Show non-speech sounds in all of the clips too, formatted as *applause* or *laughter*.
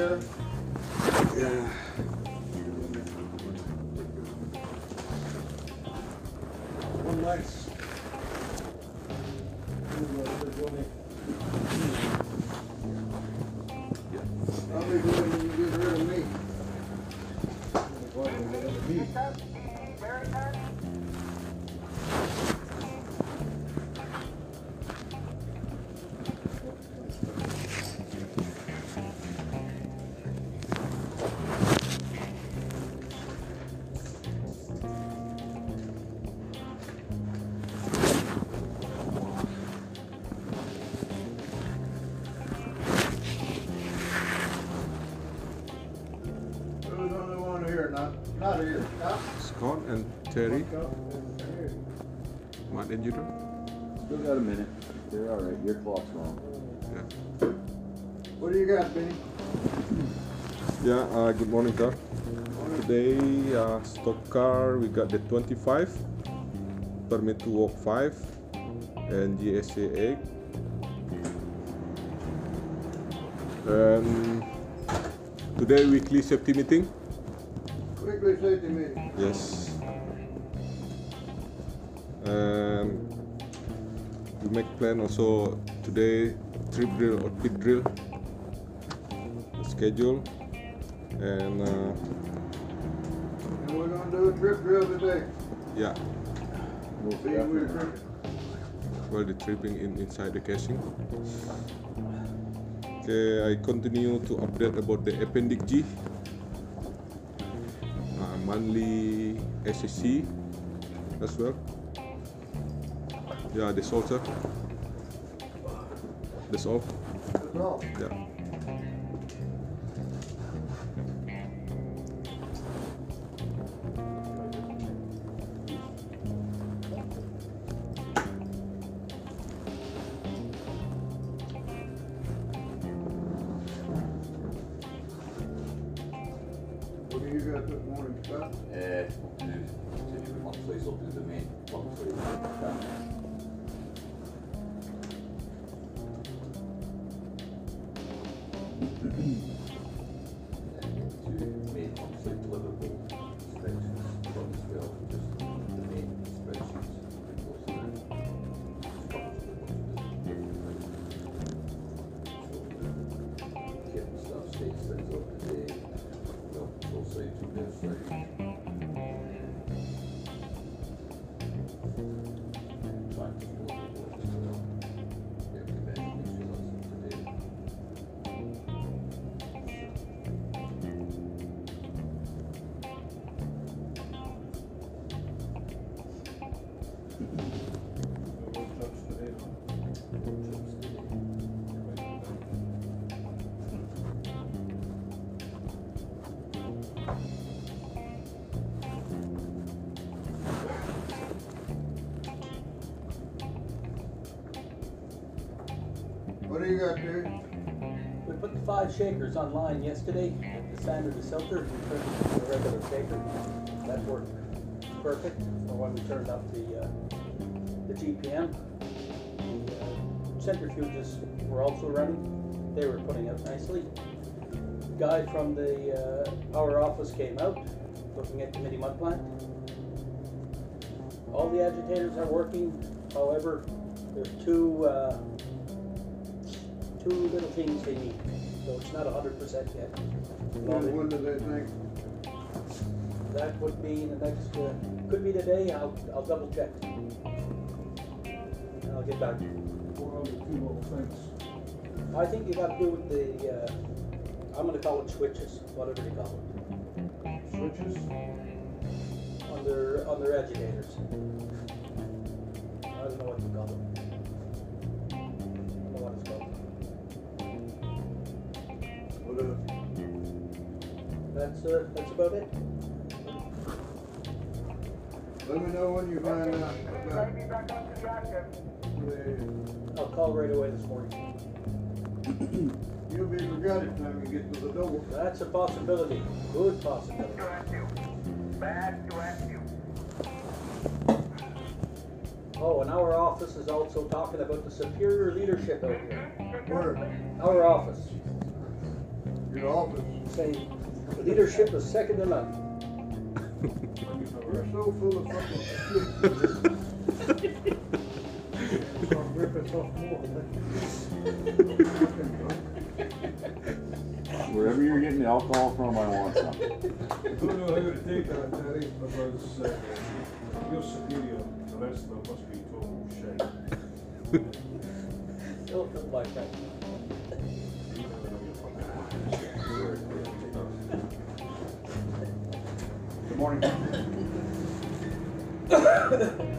Yeah. And What did you do? Still got a minute. You're all right. Your clock's wrong. Yeah. What do you got, Benny? Yeah, uh, good morning, sir. Today, uh, stock car, we got the 25, permit to walk 5, and GSA 8. And today, weekly safety meeting. Quickly safety meeting. Yes. And we make plan also today, trip drill or pit drill schedule. And uh, And we're gonna do a trip drill today. yeah, We'll See where we're tripping. while the tripping in inside the casing. Okay, I continue to update about the appendix G, uh, monthly SSC as well. Yeah, that's all, sir. That's all. Mm-hmm. Got there? We put the five shakers online yesterday the Sander desilter. We turned it into a regular shaker. That worked perfect for when we turned up the, uh, the GPM. The uh, centrifuges were also running. They were putting out nicely. Guy from the uh, our office came out looking at the mini mud plant. All the agitators are working. However, there's two uh, two little things they need, so it's not hundred percent yet. When, when do they think? That would be in the next, uh, could be today, I'll, I'll double check. And I'll get back. to you. What other two little things? I think you gotta do with the, uh, I'm gonna call it switches, whatever they call it, Switches? on their, on their agitators. I don't know what you call them. That's, uh, that's about it. Let me know when you find out about I'll call right away this morning. you'll be forgot it time you get to the door. That's a possibility, good possibility. Oh, and our office is also talking about the superior leadership out here. Where? Our office. your office. Say, leadership is second to none. You're so full of fucking shit. Start ripping off more. Fucking drunk. Wherever you're getting the alcohol from, I want some. I don't know how to take that, Terry, because uh, you're superior, the rest of them must be total shit. Still feel like that. Morning. *laughs*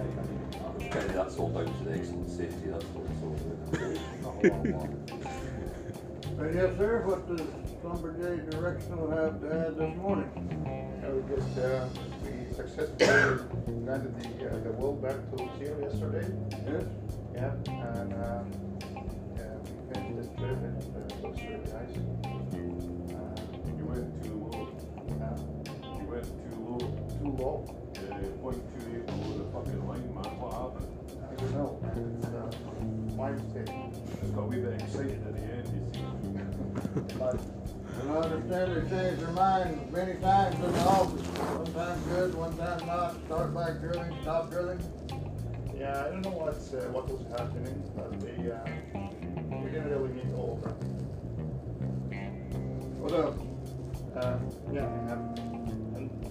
Okay, that's sold out to excellent safety, that's what it's sold out. And yes, sir, what does Schlumberger Directional have to add this morning? Uh, we just, uh, we successfully landed the, uh, the well back to zero yesterday. Yes? Yeah, and, um, yeah, we finished this trip and uh, it looks really nice. Too low, Uh, point two eight below the fucking line, man. What happened? I don't know, it's, uh, my mistake. Just got a wee bit excited at the end, you see. But And I understand they changed their mind many times in the office. One time good, one time not, start back drilling, stop drilling. Yeah, I don't know what's, uh, what was happening, but they, uh, we didn't really meet all of them. What up? Uh, yeah,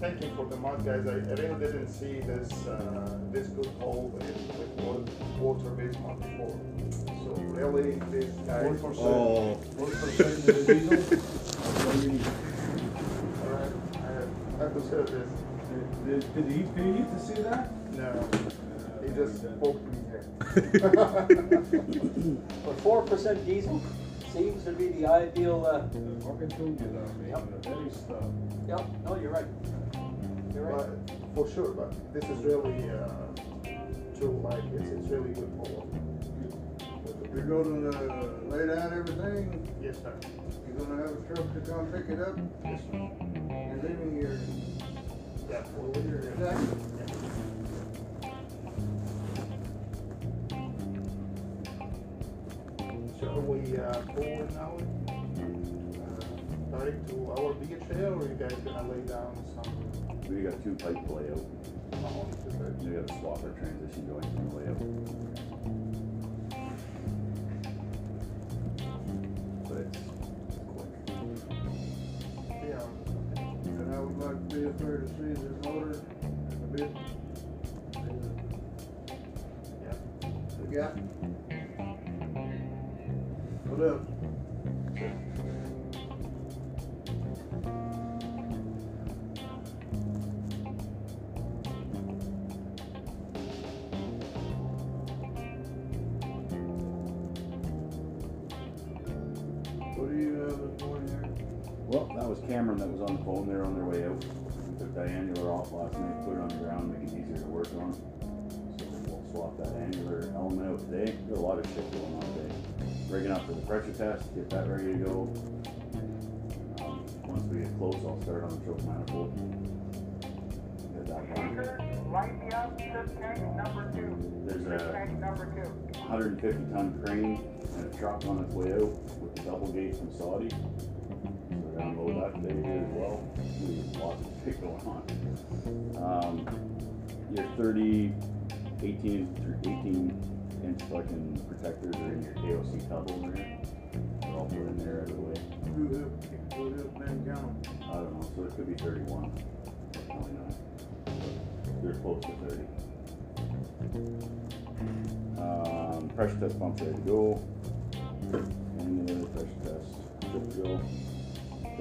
and thank you for the mud, guys. I, I really didn't see this uh, this good hole with, with water, water-based mud before. So really, these guys. One percent. Oh, One percent diesel. That's what you need. Alright, I, I consider this. Did, did he pay you to see that? No, he just spoke to me here. *laughs* But four percent diesel seems to be the ideal, uh, I fucking told you that. Yep. Very start. yep, no, you're right. You're right. But for sure, but this is really uh, true. Like it's, it's really good for You're gonna uh, lay down everything? Yes, sir. You're gonna have a truck to come pick it up? Yes, sir. You're leaving your, Yeah, your for sack? Shall we uh, forward now? Uh, Direct to our beach here, or you guys gonna lay down some? We got two pipe layout. Just We got a swapper transition going from the layout. But it's quick. Yeah. And I would like to be up there to see the motor and the bit. Yeah. Yeah. What Well, that was Cameron that was on the phone there on their way out. We took that annular off last night, put it on the ground, make it easier to work on. So we'll swap that annular element out today. Got a lot of shit going on today. Rigging up for the pressure test, get that ready to go. Um, once we get close, I'll start on the choke manifold. Get that done. Light me up, tank number two. There's a tank number two. 150 ton crane and a truck on its way out with the double gate from Saudi. We're gonna that here as well. There's lots of shit going on. Um, your 30, 18, through 18 inch fucking protectors are in your KOC tub over here. They're all put in there out of the way. Who have, who have been counting? I don't know, so it could be 31, Probably not. They're close to 30. Um, pressure test pump's ready to go. And the pressure test, to go.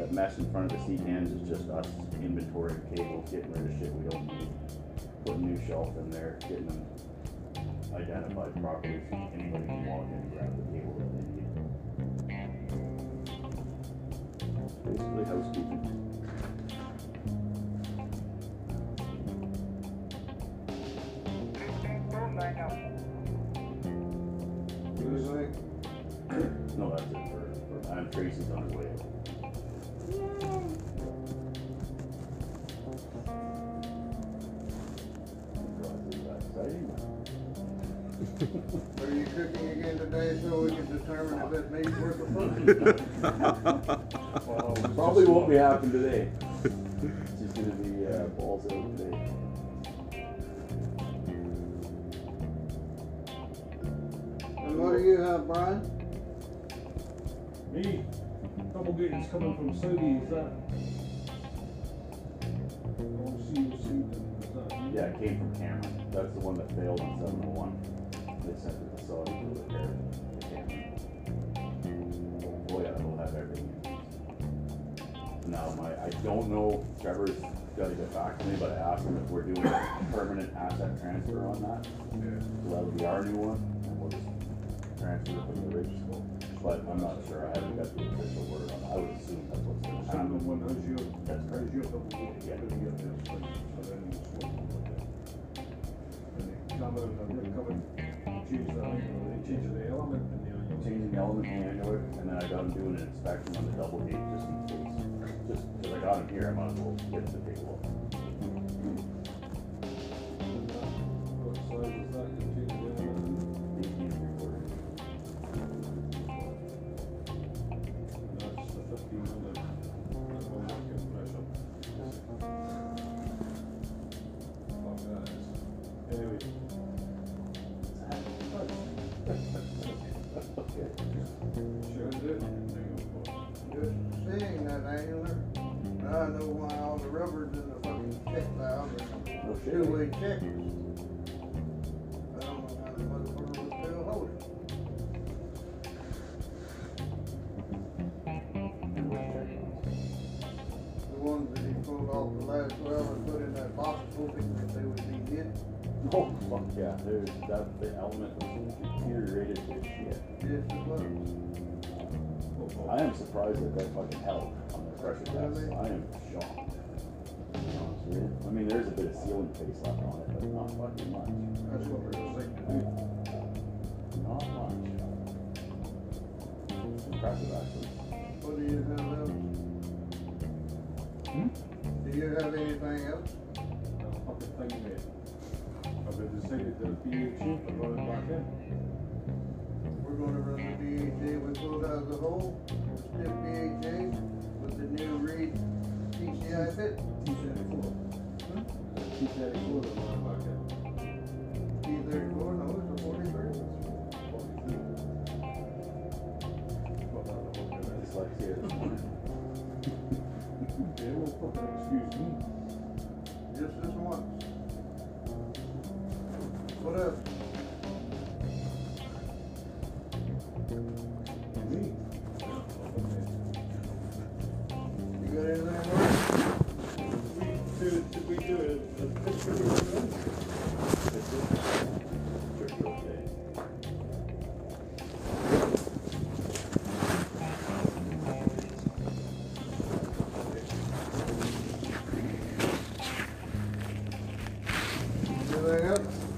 That mess in front of the seat hands is just us inventorying cables, getting rid of shit we don't need. Putting new shelf in there, getting them identified properly so anybody can walk in and grab the cable that they need. Basically housekeeping. Fifteen full line up. What do? No, that's it for, for, and Tracy's on his way Are you cooking again today so we can determine if it needs worth cooking? *laughs* Well, Probably won't be happening today. It's just gonna be, uh, balls out today. And what do you have, Brian? Me, double coming from Saudi, is that? Oh, see, you see, is that? Yeah, it came from Cameron. That's the one that failed on seven oh one. They sent it to Saudi for repair. to Cameron. Oh yeah, it'll have everything. Now, my, I don't know, if Trevor's gotta get back to me, but I asked him if we're doing a permanent asset transfer on that. Yeah. So that'll be our new one, and we'll just transfer it from the original. But I'm not sure, I haven't got the official word on it. I would assume that's what's Send them happen. one, how's your, That's how's correct. your double gator, Yeah. gonna be up there, so so then you swap them with them. And they come in, and they come and change the, you the element and you know. changing the element manual, and then I got him doing an inspection on the double gate just in case. Just because I got him here, I might as well get him off the last well and put in that box, hoping that they would be hit. *laughs* Oh, fuck yeah, there's, that, the element was deteriorated to shit. Yes, it was. I am surprised that that fucking held on the pressure test. I am shocked. To be honest with you. I mean, there's a bit of sealing face left on it, but not fucking much. That's what we're to do. Not much. It's impressive, actually. Anything else? That fucking thing there. I've been decided to shape and run it back in. We're gonna run the BHA, we pulled out the hole, stiff BHA with the new to it back in. T thirty-four, no, it's a forty-three. Forty-three. Got that the book already. Dyslexia this morning. Yeah, excuse me. Just this once. What else? Anything else?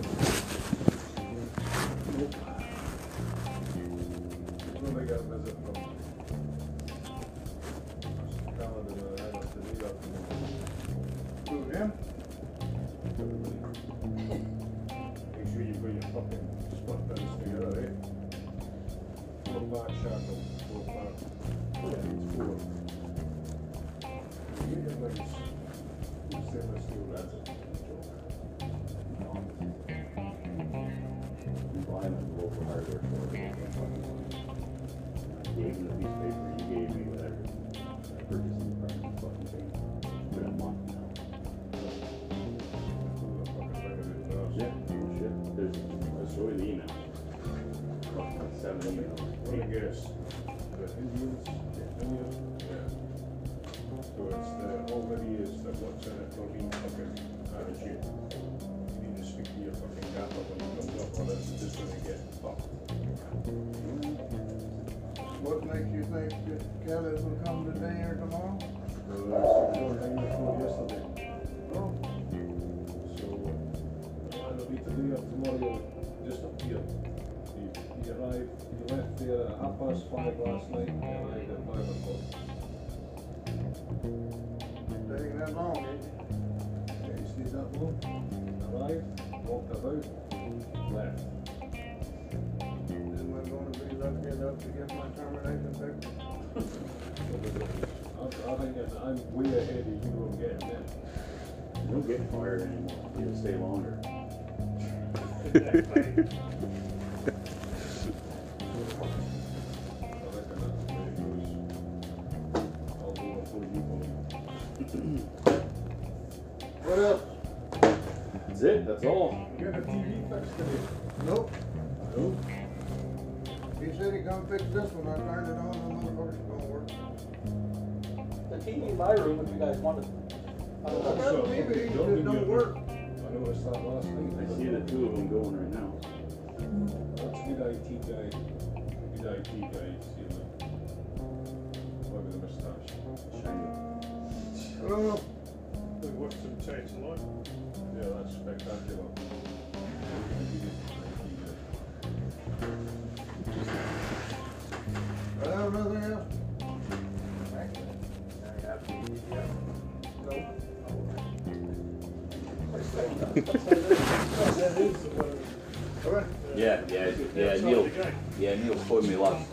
The store. I gave the piece of paper, gave me. I purchased the fucking thing. It's been a month now. There's, the email. Seven emails. Let me guess. The Indians, Indians, yeah. So it's the, all that he is, that what's in it, be fucking attitude. You need to speak to your fucking gaffer when he comes up on it, just they get What you think that Kelly will come today or tomorrow? The thing I told yesterday. Oh, So, uh, either be today or tomorrow, just up here. He, he arrived, he left there at half past five last night, and arrived at five o'clock. taking that long, eh? Yeah, he stayed that long, arrived, walked about, left. Lucky enough to get my termination paper. I, I think that I'm way ahead of you on getting that. You don't get fired anymore, you'll stay longer. I reckon that's the way it goes. I'll go before you go. What else? That's it, that's all. You got a TV fixed today? Nope. No? He said he come fix this one, I turned it on, the motherfucker's gonna work. The TV in my room, if you guys wanted. I don't I know. got a TV, it just don't work. I noticed that last night. I see the two of them going right now. That's a good IT guy, good IT guy, see him. Boy with a moustache. Oh, We watched some change light. Yeah, that's spectacular. Yeah, yeah, yeah, Neil, yeah, Neil phoned me last.